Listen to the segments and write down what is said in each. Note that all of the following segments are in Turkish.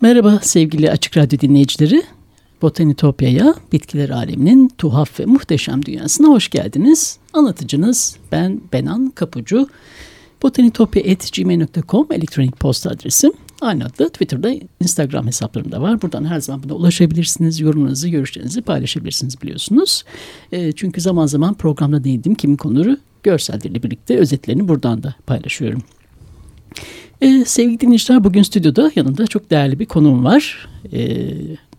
Merhaba sevgili Açık Radyo dinleyicileri. Botanitopya'ya, bitkiler aleminin tuhaf ve muhteşem dünyasına hoş geldiniz. Anlatıcınız ben Benan Kapucu. Botanitopya.gmail.com elektronik posta adresim. Aynı adlı Twitter'da, Instagram hesaplarım da var. Buradan her zaman buna ulaşabilirsiniz. Yorumlarınızı, görüşlerinizi paylaşabilirsiniz biliyorsunuz. E, çünkü zaman zaman programda değindiğim kimin konuları görselleriyle birlikte özetlerini buradan da paylaşıyorum. Ee, sevgili dinleyiciler bugün stüdyoda yanında çok değerli bir konuğum var. Ee,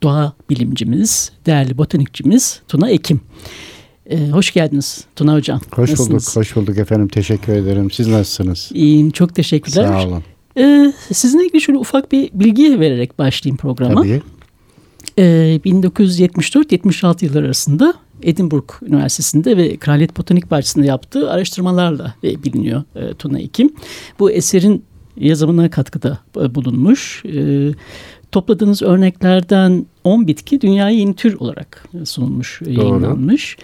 doğa bilimcimiz, değerli botanikçimiz Tuna Ekim. Ee, hoş geldiniz Tuna Hocam. Hoş Nasılsınız? bulduk, hoş bulduk efendim. Teşekkür ederim. Siz nasılsınız? İyiyim, çok teşekkürler. Sağ olun. Ee, sizinle ilgili şöyle ufak bir bilgi vererek başlayayım programa. Tabii. Ee, 1974-76 yılları arasında Edinburgh Üniversitesi'nde ve Kraliyet Botanik Bahçesi'nde yaptığı araştırmalarla biliniyor e, Tuna Ekim. Bu eserin yazımına katkıda e, bulunmuş. E, topladığınız örneklerden 10 bitki dünyaya yeni tür olarak sunulmuş, Doğru. yayınlanmış.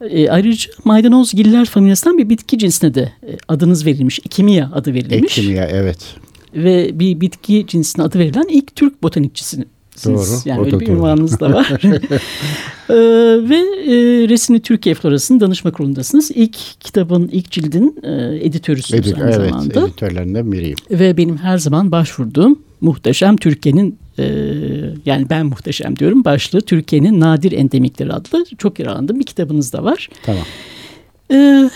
E, ayrıca maydanoz giller familyasından bir bitki cinsine de e, adınız verilmiş. Ekimia adı verilmiş. Ekimia evet. Ve bir bitki cinsine adı verilen ilk Türk botanikçisiniz. Doğru. Yani öyle bir ünvanınız da var. ee, ve e, Resmi Türkiye Florası'nın danışma kurulundasınız. İlk kitabın, ilk cildin e, editörüsünüz Edit, aynı evet, zamanda. Editörlerinden biriyim. Ve benim her zaman başvurduğum muhteşem Türkiye'nin e, yani ben muhteşem diyorum başlığı Türkiye'nin nadir endemikleri adlı çok yararlandığım bir kitabınız da var. Tamam. E,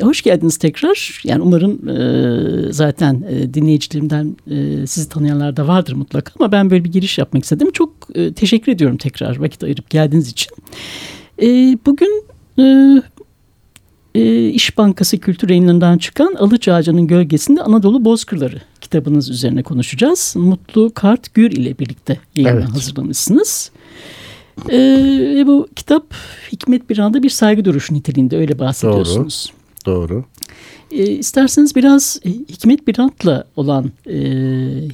Hoş geldiniz tekrar. Yani umarım e, zaten e, dinleyicilerimden e, sizi tanıyanlar da vardır mutlaka ama ben böyle bir giriş yapmak istedim. Çok e, teşekkür ediyorum tekrar vakit ayırıp geldiğiniz için. E, bugün e, e, İş Bankası Kültür Yayınlarından çıkan Alıç Ağacı'nın Gölgesinde Anadolu Bozkırları kitabınız üzerine konuşacağız. Mutlu Kart Gür ile birlikte yayına evet. hazırlamışsınız. Ee, bu kitap Hikmet bir anda bir saygı duruşu niteliğinde öyle bahsediyorsunuz. Doğru. Doğru. E, isterseniz biraz e, Hikmet Birant'la olan e,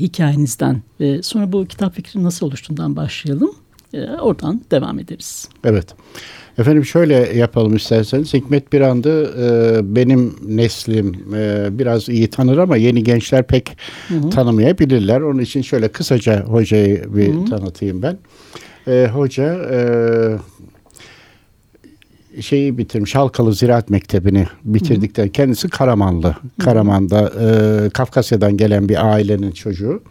hikayenizden ve sonra bu kitap fikri nasıl oluştuğundan başlayalım. E, oradan devam ederiz. Evet. Efendim şöyle yapalım isterseniz. Hikmet Birand'ı e, benim neslim e, biraz iyi tanır ama yeni gençler pek hı hı. tanımayabilirler. Onun için şöyle kısaca hocayı bir hı hı. tanıtayım ben. E, hoca... E, şeyi bitirmiş Halkalı Ziraat Mektebi'ni bitirdikten hı kendisi Karamanlı. Karaman'da e, Kafkasya'dan gelen bir ailenin çocuğu.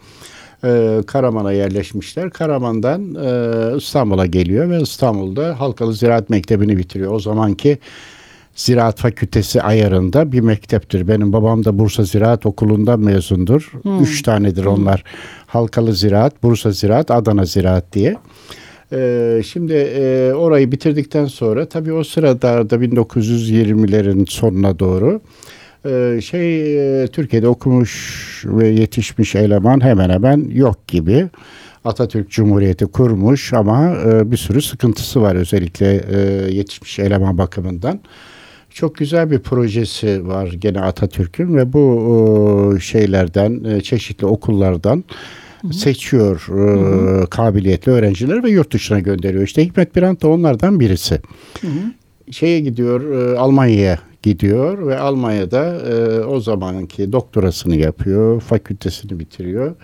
E, Karaman'a yerleşmişler. Karaman'dan e, İstanbul'a geliyor ve İstanbul'da Halkalı Ziraat Mektebi'ni bitiriyor. O zamanki Ziraat Fakültesi ayarında bir mekteptir. Benim babam da Bursa Ziraat Okulu'ndan mezundur. Hmm. Üç tanedir onlar. Halkalı Ziraat, Bursa Ziraat, Adana Ziraat diye. Ee, şimdi e, orayı bitirdikten sonra tabii o sırada da 1920'lerin sonuna doğru e, şey e, Türkiye'de okumuş ve yetişmiş eleman hemen hemen yok gibi. Atatürk Cumhuriyeti kurmuş ama e, bir sürü sıkıntısı var özellikle yetişmiş eleman bakımından. Çok güzel bir projesi var gene Atatürk'ün ve bu şeylerden çeşitli okullardan Hı-hı. seçiyor e, kabiliyetli öğrencileri ve yurt dışına gönderiyor. İşte Hikmet Birant da onlardan birisi. Hı-hı. Şeye gidiyor e, Almanya'ya gidiyor ve Almanya'da e, o zamanki doktorasını yapıyor, fakültesini bitiriyor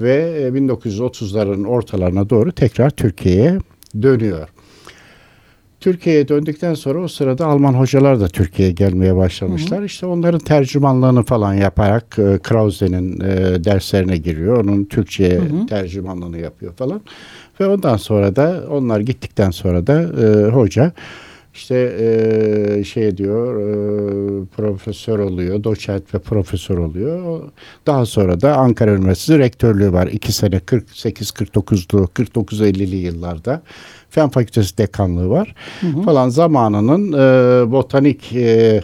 ve e, 1930'ların ortalarına doğru tekrar Türkiye'ye dönüyor. Türkiye'ye döndükten sonra o sırada Alman hocalar da Türkiye'ye gelmeye başlamışlar. Hı hı. İşte onların tercümanlığını falan yaparak e, Krause'nin e, derslerine giriyor. Onun Türkçe hı hı. tercümanlığını yapıyor falan. Ve ondan sonra da onlar gittikten sonra da e, hoca işte e, şey diyor e, profesör oluyor, doçent ve profesör oluyor. Daha sonra da Ankara Üniversitesi rektörlüğü var. 2 sene 48-49'lu, 49-50'li yıllarda. Fen Fakültesi dekanlığı var. Hı hı. Falan zamanının e, botanik e,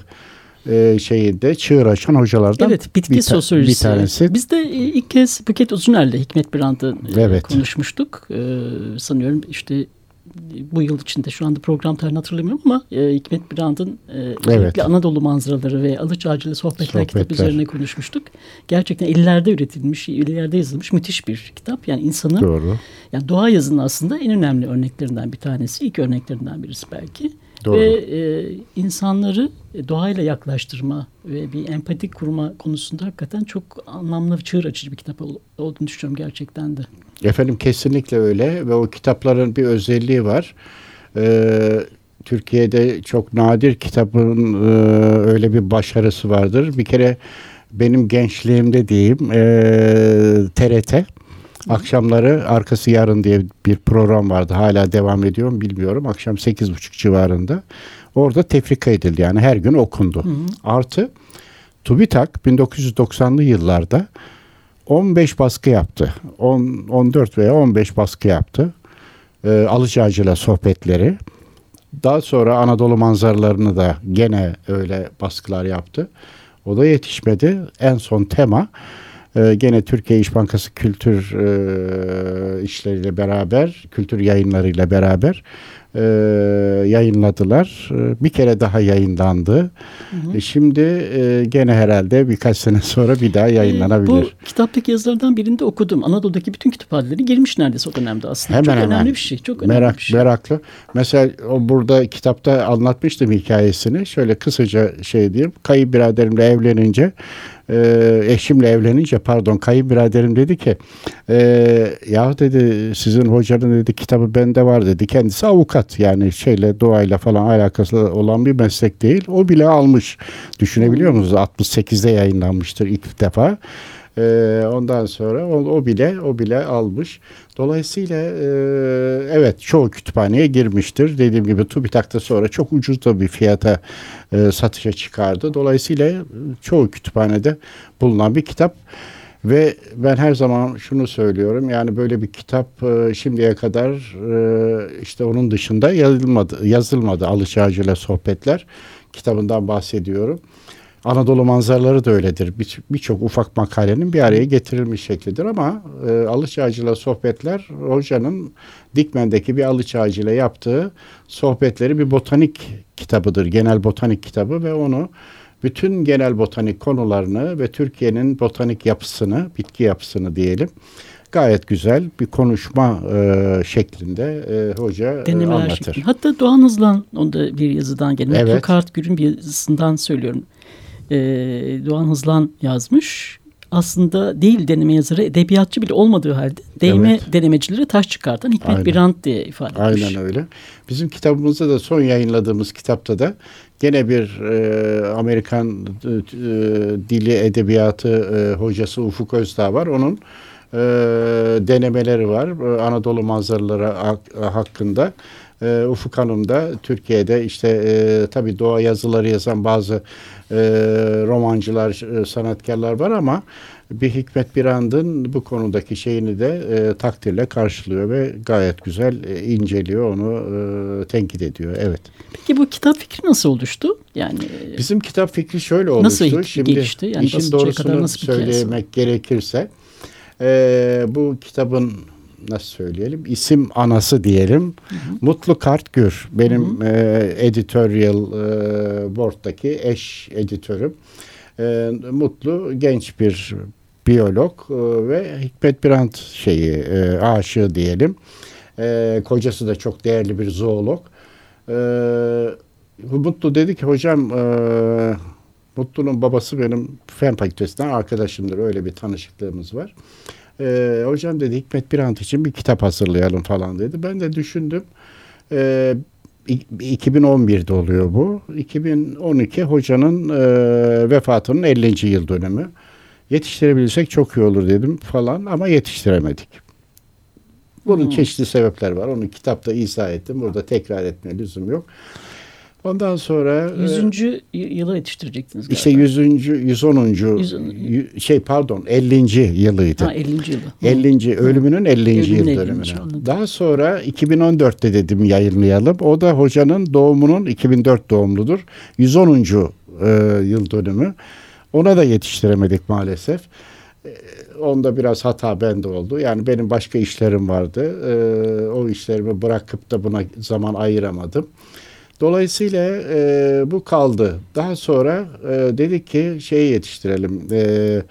e, şeyinde çığır açan hocalardan evet, bitki bir, sosyolojisi. bir tanesi. Biz de ilk kez Buket Uzuner'le Hikmet Birand'ı e, evet. konuşmuştuk. E, sanıyorum işte bu yıl içinde şu anda program tarihini hatırlamıyorum ama e, Hikmet Birand'ın e, evet. Anadolu manzaraları ve Alıç Ağacı'yla sohbetler, sohbetler kitap üzerine konuşmuştuk. Gerçekten illerde üretilmiş, illerde yazılmış müthiş bir kitap. Yani insanı Doğru. yani doğa yazının aslında en önemli örneklerinden bir tanesi. ilk örneklerinden birisi belki. Doğru. Ve e, insanları doğayla yaklaştırma ve bir empatik kurma konusunda hakikaten çok anlamlı, çığır açıcı bir kitap olduğunu düşünüyorum gerçekten de. Efendim kesinlikle öyle ve o kitapların bir özelliği var. Ee, Türkiye'de çok nadir kitabın e, öyle bir başarısı vardır. Bir kere benim gençliğimde diyeyim e, TRT akşamları arkası yarın diye bir program vardı. Hala devam ediyor mu bilmiyorum. Akşam sekiz buçuk civarında. Orada tefrika edildi yani her gün okundu. Hı hı. Artı TÜBİTAK 1990'lı yıllarda 15 baskı yaptı. 10, 14 veya 15 baskı yaptı. E, Alıcı Ağacı'yla sohbetleri. Daha sonra Anadolu manzaralarını da gene öyle baskılar yaptı. O da yetişmedi. En son tema e, gene Türkiye İş Bankası kültür e, işleriyle beraber, kültür yayınlarıyla beraber e, yayınladılar. E, bir kere daha yayınlandı. Hı hı. E, şimdi e, gene herhalde birkaç sene sonra bir daha yayınlanabilir. E, bu kitaptaki yazılardan birinde okudum. Anadolu'daki bütün kütüphaneleri girmiş neredeyse o dönemde aslında. Hemen çok hemen. önemli bir şey. Çok önemli Merak, bir şey. Meraklı. Mesela o burada kitapta anlatmıştım hikayesini. Şöyle kısaca şey diyeyim. Kayıp biraderimle evlenince e, eşimle evlenince pardon kayınbiraderim dedi ki e, ya dedi sizin hocanın dedi kitabı bende var dedi. Kendisi avukat yani şeyle doğayla falan alakası olan bir meslek değil. O bile almış. Düşünebiliyor musunuz? 68'de yayınlanmıştır ilk defa. E, ondan sonra o, o bile o bile almış. Dolayısıyla e, evet çoğu kütüphaneye girmiştir. Dediğim gibi TÜBİTAK'ta sonra çok ucuz da bir fiyata e, satışa çıkardı. Dolayısıyla çoğu kütüphanede bulunan bir kitap. Ve ben her zaman şunu söylüyorum yani böyle bir kitap e, şimdiye kadar e, işte onun dışında yazılmadı, yazılmadı Ağacı'yla sohbetler kitabından bahsediyorum. Anadolu manzaraları da öyledir. Birçok bir ufak makalenin bir araya getirilmiş şeklidir ama e, Alıç Ağacı'yla sohbetler hocanın Dikmen'deki bir Alıç Ağacı'yla yaptığı sohbetleri bir botanik kitabıdır. Genel botanik kitabı ve onu bütün genel botanik konularını ve Türkiye'nin botanik yapısını, bitki yapısını diyelim gayet güzel bir konuşma e, şeklinde e, hoca e, Denemeler anlatır. Şeklinde. Hatta Doğan Hızlan onda bir yazıdan gelen. Evet. Kart Gür'ün bir yazısından söylüyorum e, Doğan Hızlan yazmış. Aslında değil deneme yazarı edebiyatçı bile olmadığı halde değme evet. denemecilere taş çıkartan Hikmet Aynen. Birant diye ifade etmiş. Aynen öyle. Bizim kitabımızda da son yayınladığımız kitapta da gene bir e, Amerikan e, dili edebiyatı e, hocası Ufuk Özdağ var. Onun e, denemeleri var Anadolu manzaraları hakkında. E, Ufuk Hanım da Türkiye'de işte e, tabii doğa yazıları yazan bazı e, romancılar, e, sanatkarlar var ama bir Hikmet Birand'ın bu konudaki şeyini de e, takdirle karşılıyor ve gayet güzel e, inceliyor, onu e, tenkit ediyor. Evet. Peki bu kitap fikri nasıl oluştu? Yani bizim kitap fikri şöyle oluştu. Nasıl Şimdi gelişti? Yani işin doğrusunu söylemek gerekirse e, bu kitabın nasıl söyleyelim isim anası diyelim. Hı hı. Mutlu Kartgür benim hı hı. E, editorial e, board'daki eş editörüm. E, Mutlu genç bir biyolog e, ve Hikmet Birant şeyi e, aşığı diyelim. E, kocası da çok değerli bir zoolog. E, Mutlu dedi ki hocam e, Mutlu'nun babası benim fen fakültesinden arkadaşımdır. Öyle bir tanışıklığımız var. E, hocam dedi Hikmet Birant için bir kitap hazırlayalım falan dedi. Ben de düşündüm. E, 2011'de oluyor bu. 2012 hocanın e, vefatının 50. yıl dönümü. Yetiştirebilirsek çok iyi olur dedim falan ama yetiştiremedik. Bunun hmm. çeşitli sebepler var. Onu kitapta izah ettim. Burada tekrar etmeye lüzum yok. Ondan sonra e, yüzüncü e, yıla yetiştirecektiniz galiba. İşte yüzüncü, yüz onuncu, şey pardon ellinci yılıydı. Ha ellinci yılı. Ellinci, ölümünün ellinci yıl dönümüne. Daha sonra 2014'te dedim yayınlayalım. O da hocanın doğumunun 2004 doğumludur. 110. E, yıl dönümü. Ona da yetiştiremedik maalesef. E, onda biraz hata bende oldu. Yani benim başka işlerim vardı. E, o işlerimi bırakıp da buna zaman ayıramadım. Dolayısıyla e, bu kaldı. Daha sonra e, dedik ki şeyi yetiştirelim. E,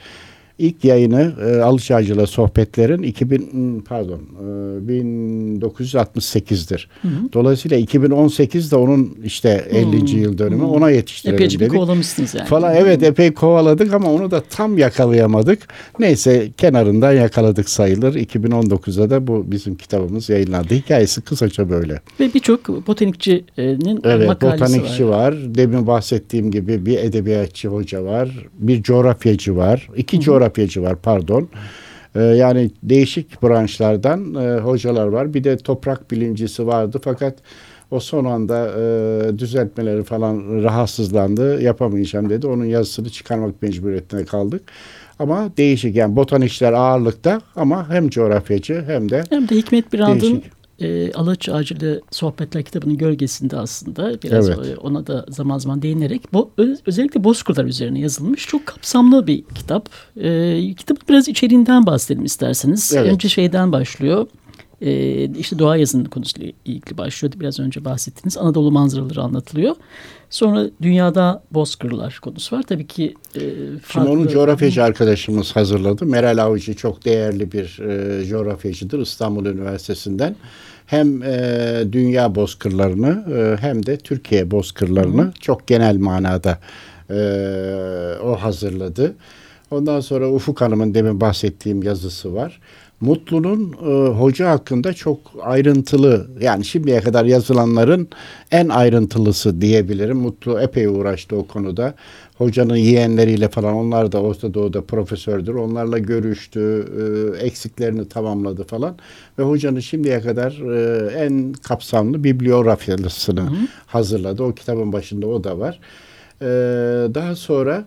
ilk yayını e, Alışacı'la sohbetlerin 2000 hmm, pardon e, 1968'dir. Hı hı. Dolayısıyla 2018 de onun işte 50. Hı. yıl dönümü hı. ona yetiştirelim Epeyce dedik. bir kovalamışsınız yani. Falan evet epey kovaladık ama onu da tam yakalayamadık. Neyse kenarından yakaladık sayılır. 2019'da da bu bizim kitabımız yayınlandı. Hikayesi kısaca böyle. Ve birçok botanikçinin evet, makalesi botanikçi var. var. Demin bahsettiğim gibi bir edebiyatçı hoca var. Bir coğrafyacı var. İki hı hı. coğrafyacı coğrafyacı var pardon. Ee, yani değişik branşlardan e, hocalar var. Bir de toprak bilimcisi vardı fakat o son anda e, düzeltmeleri falan rahatsızlandı. Yapamayacağım dedi. Onun yazısını çıkarmak mecburiyetine kaldık. Ama değişik yani botanikçiler ağırlıkta ama hem coğrafyacı hem de hem de Hikmet Birand'ın e, Alaç Ağacı'yla Sohbetler kitabının gölgesinde aslında biraz evet. ona da zaman zaman değinerek bo, özellikle bozkırlar üzerine yazılmış çok kapsamlı bir kitap. E, kitabın biraz içeriğinden bahsedelim isterseniz. Evet. Önce şeyden başlıyor. E, işte doğa yazının konusuyla ilgili başlıyordu. Biraz önce bahsettiniz. Anadolu manzaraları anlatılıyor. Sonra dünyada bozkırlar konusu var. Tabii ki e, farklı... Şimdi onu coğrafyacı arkadaşımız hazırladı. Meral Avcı çok değerli bir e, coğrafyacıdır İstanbul Üniversitesi'nden hem e, dünya bozkırlarını e, hem de Türkiye bozkırlarını Hı. çok genel manada e, o hazırladı. Ondan sonra Ufuk Hanım'ın demin bahsettiğim yazısı var. Mutlu'nun e, hoca hakkında çok ayrıntılı yani şimdiye kadar yazılanların en ayrıntılısı diyebilirim. Mutlu epey uğraştı o konuda. Hocanın yeğenleriyle falan onlar da Orta Doğu'da profesördür. Onlarla görüştü, e, eksiklerini tamamladı falan. Ve hocanın şimdiye kadar e, en kapsamlı bibliografyasını hazırladı. O kitabın başında o da var. E, daha sonra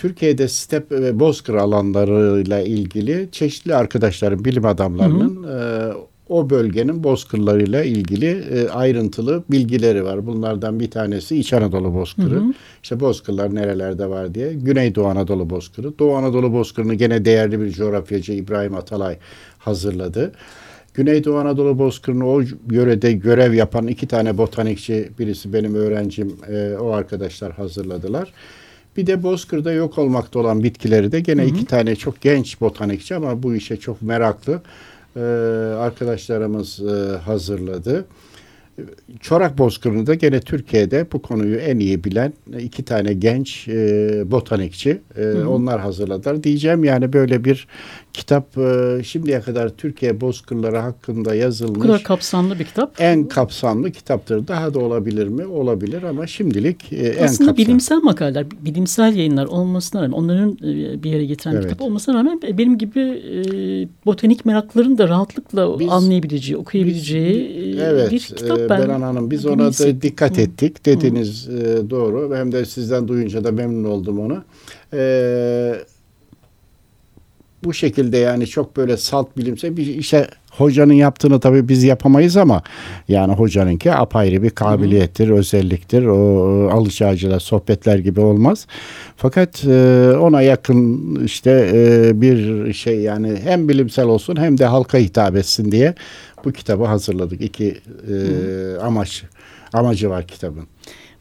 Türkiye'de step ve bozkır alanlarıyla ilgili çeşitli arkadaşların, bilim adamlarının hı hı. E, o bölgenin bozkırlarıyla ilgili e, ayrıntılı bilgileri var. Bunlardan bir tanesi İç Anadolu bozkırı. Hı hı. İşte bozkırlar nerelerde var diye. Güneydoğu Anadolu bozkırı. Doğu Anadolu bozkırını gene değerli bir coğrafyacı İbrahim Atalay hazırladı. Güneydoğu Anadolu Bozkırı'nı o yörede görev yapan iki tane botanikçi, birisi benim öğrencim, e, o arkadaşlar hazırladılar. Bir de Bozkır'da yok olmakta olan bitkileri de gene hı hı. iki tane çok genç botanikçi ama bu işe çok meraklı e, arkadaşlarımız e, hazırladı. Çorak Bozkırı'nı da gene Türkiye'de bu konuyu en iyi bilen iki tane genç e, botanikçi e, hı hı. onlar hazırladılar. Diyeceğim yani böyle bir kitap e, şimdiye kadar Türkiye bozkırları hakkında yazılmış. Bu kadar kapsamlı bir kitap. En kapsamlı kitaptır. Daha da olabilir mi? Olabilir ama şimdilik e, en kapsamlı. Aslında bilimsel makaleler, bilimsel yayınlar olmasına rağmen onların e, bir yere getiren evet. kitap olmasına rağmen benim gibi e, botanik merakların da rahatlıkla biz, anlayabileceği, okuyabileceği biz, evet, bir kitap. E, ben Benan Hanım biz ona da dikkat Hı. ettik. Dediğiniz e, doğru. Hem de sizden duyunca da memnun oldum ona. Eee bu şekilde yani çok böyle salt bilimsel bir işe hocanın yaptığını tabii biz yapamayız ama yani hocanınki apayrı bir kabiliyettir, Hı. özelliktir. O alış ağacıyla sohbetler gibi olmaz. Fakat e, ona yakın işte e, bir şey yani hem bilimsel olsun hem de halka hitap etsin diye bu kitabı hazırladık. İki e, amaç amacı var kitabın.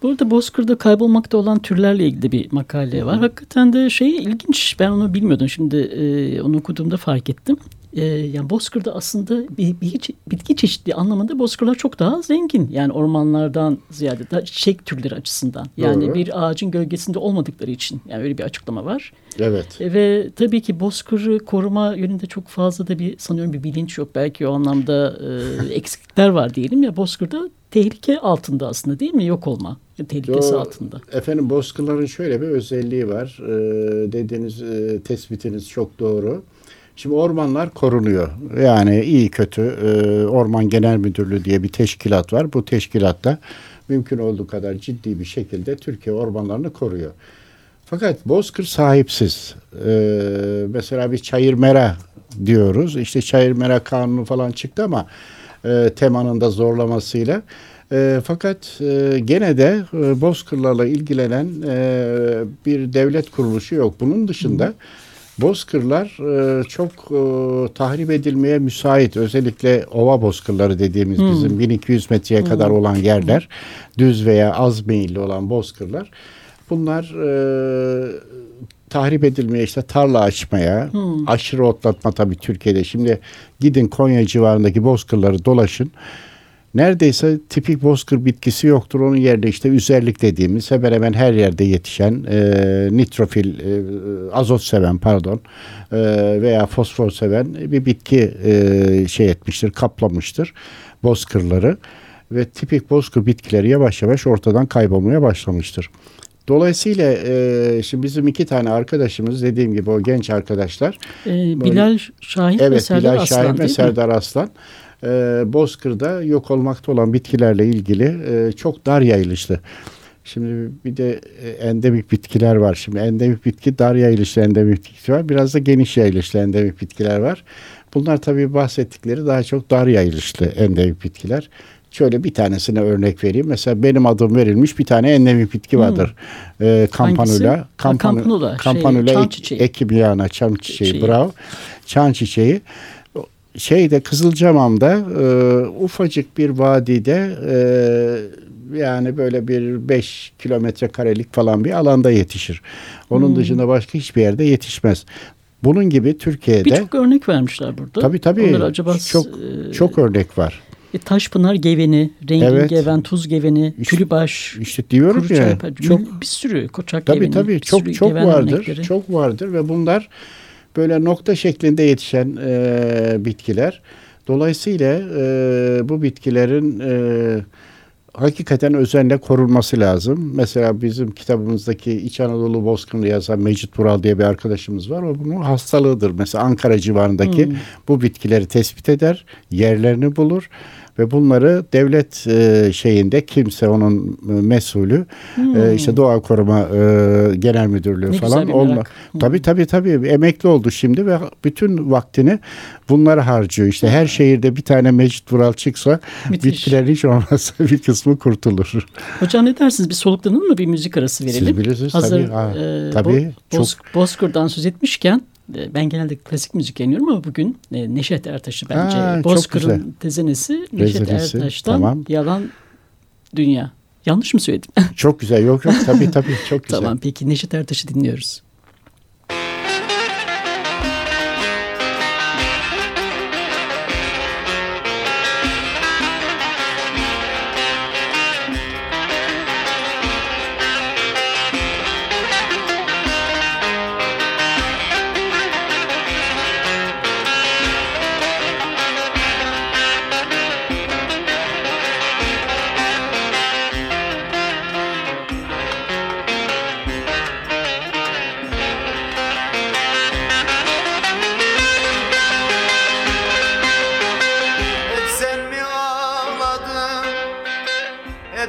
Burada Bozkır'da kaybolmakta olan türlerle ilgili bir makale var. Hakikaten de şey ilginç. Ben onu bilmiyordum. Şimdi e, onu okuduğumda fark ettim. E, yani Bozkır'da aslında bir, bir bitki çeşitliği anlamında Bozkırlar çok daha zengin. Yani ormanlardan ziyade da çiçek türleri açısından. Yani Doğru. bir ağacın gölgesinde olmadıkları için. Yani öyle bir açıklama var. Evet. E, ve tabii ki Bozkır'ı koruma yönünde çok fazla da bir sanıyorum bir bilinç yok. Belki o anlamda e, eksiklikler var diyelim ya. Bozkır'da tehlike altında aslında değil mi? Yok olma tehlikesi Yo, altında. Efendim bozkırların şöyle bir özelliği var. Ee, dediğiniz e, tespitiniz çok doğru. Şimdi ormanlar korunuyor. Yani iyi kötü e, Orman Genel Müdürlüğü diye bir teşkilat var. Bu teşkilatta mümkün olduğu kadar ciddi bir şekilde Türkiye ormanlarını koruyor. Fakat Bozkır sahipsiz. Ee, mesela bir çayır mera diyoruz. İşte çayır mera kanunu falan çıktı ama e, temanın da zorlamasıyla. E, fakat e, gene de e, bozkırlarla ilgilenen e, bir devlet kuruluşu yok. Bunun dışında Hı. Bozkırlar e, çok e, tahrip edilmeye müsait. Özellikle ova bozkırları dediğimiz hmm. bizim 1200 metreye hmm. kadar olan yerler, düz veya az meyilli olan bozkırlar. Bunlar e, tahrip edilmeye işte tarla açmaya, hmm. aşırı otlatma tabii Türkiye'de. Şimdi gidin Konya civarındaki bozkırları dolaşın. Neredeyse tipik bozkır bitkisi yoktur. Onun yerine işte üzerlik dediğimiz hemen hemen her yerde yetişen e, nitrofil, e, azot seven pardon e, veya fosfor seven bir bitki e, şey etmiştir, kaplamıştır bozkırları ve tipik bozkır bitkileri yavaş yavaş ortadan kaybolmaya başlamıştır. Dolayısıyla e, şimdi bizim iki tane arkadaşımız dediğim gibi o genç arkadaşlar. E, Bilal Şahin evet, ve Serdar Bilal Aslan Şahin ve Serdar Aslan. E, Bozkır'da yok olmakta olan bitkilerle ilgili e, çok dar yayılışlı. Şimdi bir de e, endemik bitkiler var. Şimdi endemik bitki dar yayılışlı endemik bitki var. Biraz da geniş yayılışlı endemik bitkiler var. Bunlar tabii bahsettikleri daha çok dar yayılışlı endemik bitkiler. Şöyle bir tanesine örnek vereyim. Mesela benim adım verilmiş bir tane endemik bitki vardır. Hmm. Ee, kampanula. Kampanula. Kampanula şey, çam çiçeği. Ekimyana çam çiçeği. Çiçeği. Bravo. Çam çiçeği. Şeyde Kızılcamam'da e, ufacık bir vadide e, yani böyle bir 5 kilometre karelik falan bir alanda yetişir. Onun hmm. dışında başka hiçbir yerde yetişmez. Bunun gibi Türkiye'de birçok örnek vermişler burada. Tabii tabii. Onları acaba çok e, çok örnek var. E, Taşpınar geveni, Rengin evet. geven, Tuz geveni, işte, Külübaş, işte diyorum ya. Çarpı, çok bir sürü Koçak tabii, geveni. Tabii çok çok vardır. Örnekleri. Çok vardır ve bunlar böyle nokta şeklinde yetişen e, bitkiler. Dolayısıyla e, bu bitkilerin e, hakikaten özenle korunması lazım. Mesela bizim kitabımızdaki İç Anadolu Bozkırı'nı yazan Mecit Vural diye bir arkadaşımız var. O bunun hastalığıdır. Mesela Ankara civarındaki hmm. bu bitkileri tespit eder, yerlerini bulur ve bunları devlet e, şeyinde kimse onun e, mesulü hmm. e, işte Doğa Koruma e, Genel Müdürlüğü ne falan olma. Hmm. Tabii tabii tabii emekli oldu şimdi ve bütün vaktini bunlara harcıyor. İşte her şehirde bir tane Mecit Vural çıksa Müthiş. bitkilerin hiç olmazsa bir kısmı kurtulur. Hocam ne dersiniz? Bir soluklanın mı bir müzik arası verelim? Siz bilirsiniz Hazır, tabii. Ha, e, tabii. Bo çok... Bozkır'dan söz etmişken e, ben genelde klasik müzik dinliyorum ama bugün e, Neşet Ertaş'ı bence ha, Bozkır'ın tezenesi Neşet Ertaş'tan tamam. Yalan Dünya. Yanlış mı söyledim? Çok güzel. Yok yok tabii tabii çok güzel. tamam peki Neşet Ertaş'ı dinliyoruz.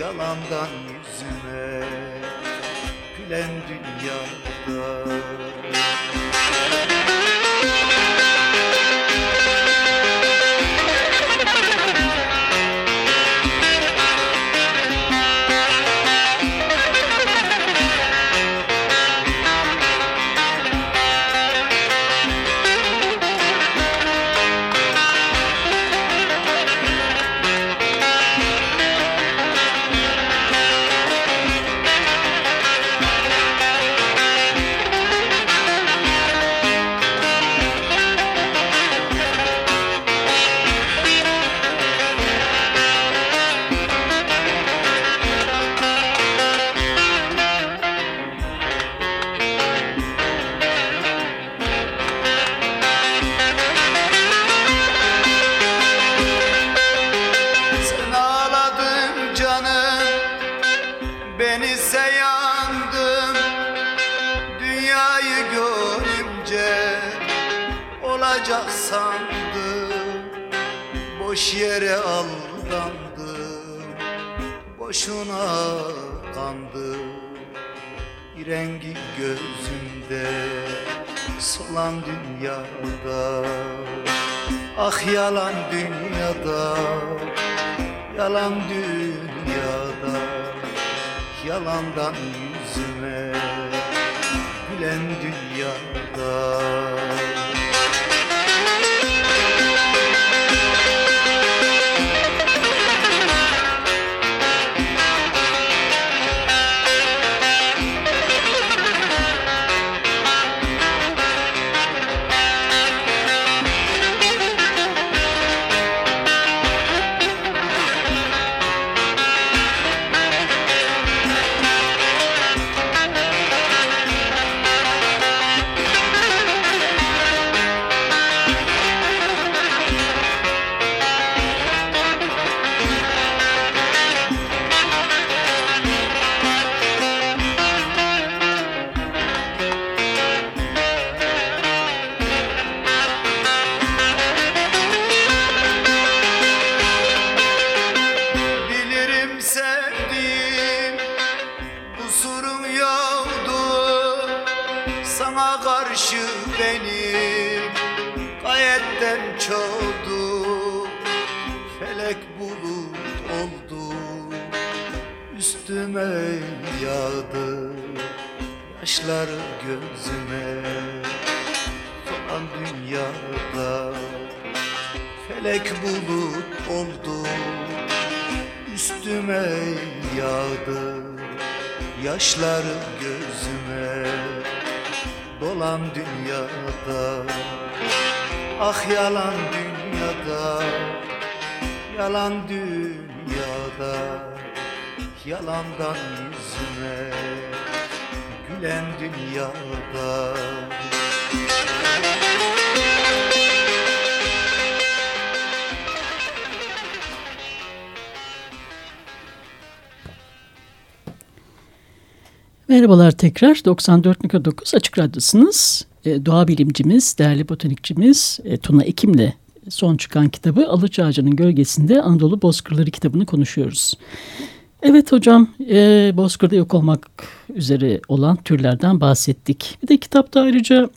Yalandan yüzüme Gülen dünyada Denize yandım Dünyayı görünce Olacak sandım. Boş yere aldandım Boşuna kandım. Rengi gözümde Solan dünyada Ah yalan dünyada Yalan dünyada. Yalandan yüzüme Gülen dünyada yağdı Yaşları gözüme. Solan dünyada Felek bulut oldu Üstüme yağdı Yaşları gözüme. Dolan dünyada Ah yalan dünyada Yalan dünyada Yalandan yüzüme Gülen dünyada Merhabalar tekrar 94.9 Açık Radyosu'nuz. E, doğa bilimcimiz, değerli botanikçimiz e, Tuna Ekim'le son çıkan kitabı Alıç Ağacı'nın Gölgesinde Anadolu Bozkırları kitabını konuşuyoruz. Evet hocam, e, Bozkır'da yok olmak üzere olan türlerden bahsettik. Bir de kitapta ayrıca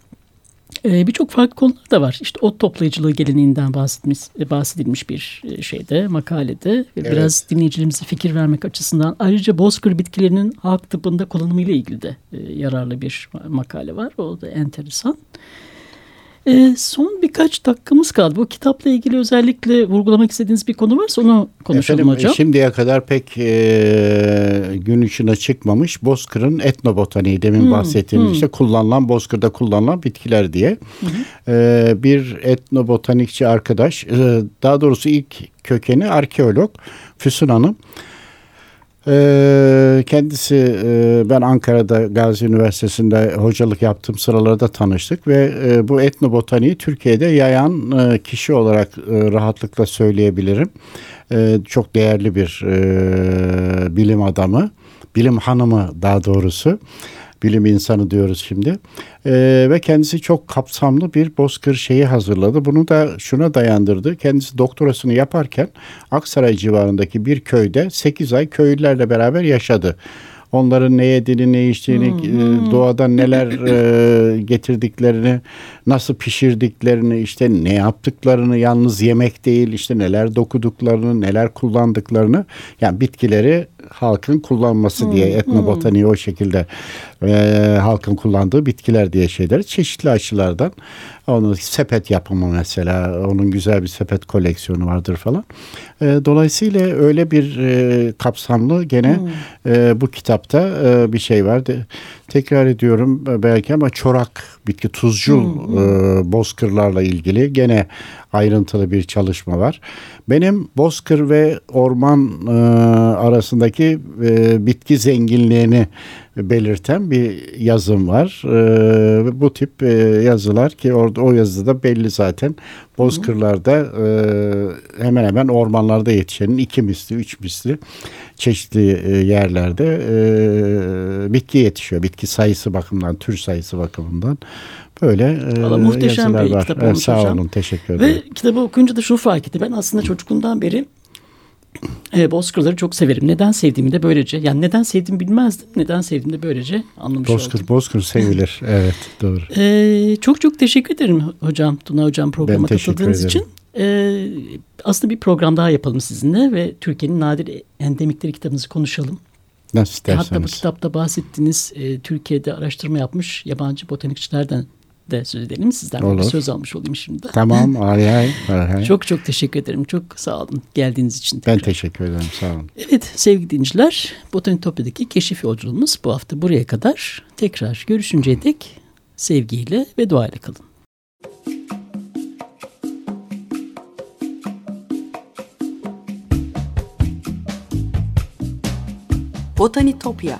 e, birçok farklı konular da var. İşte ot toplayıcılığı geleneğinden bahsetmiş, bahsedilmiş bir e, şeyde, makalede. Ve Evet. Biraz dinleyicilerimize fikir vermek açısından. Ayrıca bozkır bitkilerinin halk tıbbında kullanımıyla ilgili de e, yararlı bir makale var. O da enteresan. E, son birkaç dakikamız kaldı. Bu kitapla ilgili özellikle vurgulamak istediğiniz bir konu varsa onu konuşalım Efendim, hocam. Şimdiye kadar pek e, gün ışığına çıkmamış Bozkır'ın etnobotaniği demin Hmm, bahsettiğimiz hmm. işte kullanılan Bozkır'da kullanılan bitkiler diye E, bir etnobotanikçi arkadaş e, daha doğrusu ilk kökeni arkeolog Füsun Hanım. E, kendisi e, ben Ankara'da Gazi Üniversitesi'nde hocalık yaptığım sıralarda tanıştık ve e, bu etnobotaniği Türkiye'de yayan e, kişi olarak rahatlıkla söyleyebilirim. Çok değerli bir bilim adamı, bilim hanımı daha doğrusu. Bilim insanı diyoruz şimdi. E, ve kendisi çok kapsamlı bir bozkır şeyi hazırladı. Bunu da şuna dayandırdı. Kendisi doktorasını yaparken Aksaray civarındaki bir köyde 8 ay köylülerle beraber yaşadı. Onların ne yediğini, ne içtiğini, e, doğadan neler e, getirdiklerini, nasıl pişirdiklerini, işte ne yaptıklarını, yalnız yemek değil, işte neler dokuduklarını, neler kullandıklarını, yani bitkileri halkın kullanması diye etnobotaniği o şekilde e, halkın kullandığı bitkiler diye şeyler çeşitli aşılardan onun sepet yapımı mesela onun güzel bir sepet koleksiyonu vardır falan. E, dolayısıyla öyle bir e, kapsamlı gene e, bu kitapta e, bir şey var. Tekrar ediyorum e, belki ama çorak bitki tuzcul e, bozkırlarla ilgili gene ayrıntılı bir çalışma var. Benim bozkır ve orman e, arasındaki e, bitki zenginliğini belirten bir yazım var. E, bu tip e, yazılar ki orada o yazıda belli zaten bozkırlarda e, hemen hemen ormanlarda yetişenin iki misli, üç misli çeşitli e, yerlerde e, bitki yetişiyor. Bitki sayısı bakımından, tür sayısı bakımından böyle e, Valla muhteşem yazılar bir var. kitap Evet, olmuş sağ hocam. olun, teşekkür ederim. Ve kitabı okuyunca da şunu fark ettim. Ben aslında çocukluğumdan beri e, Bozkır'ları çok severim. Neden sevdiğimi de böylece, yani neden sevdiğimi bilmezdim. Neden sevdiğimi de böylece anlamış oldum. Bozkır, Bozkır sevilir. evet, doğru. Ee, çok çok teşekkür ederim hocam. Tuna hocam programa katıldığınız için. Ee, aslında bir program daha yapalım sizinle ve Türkiye'nin nadir endemikleri kitabınızı konuşalım. Nasıl E, Hatta bu isterseniz. kitapta bahsettiğiniz e, Türkiye'de araştırma yapmış yabancı botanikçilerden de söz edelim. Sizden de bir Olur. söz almış olayım şimdi. Tamam, ay ay. ay, ay. Çok çok teşekkür ederim. Çok sağ olun geldiğiniz için. Ben tekrar. teşekkür ederim, sağ olun. Evet sevgili dinleyiciler Botanitopya'daki keşif yolculuğumuz bu hafta buraya kadar. Tekrar görüşünceye dek sevgiyle ve duayla kalın. Botanitopya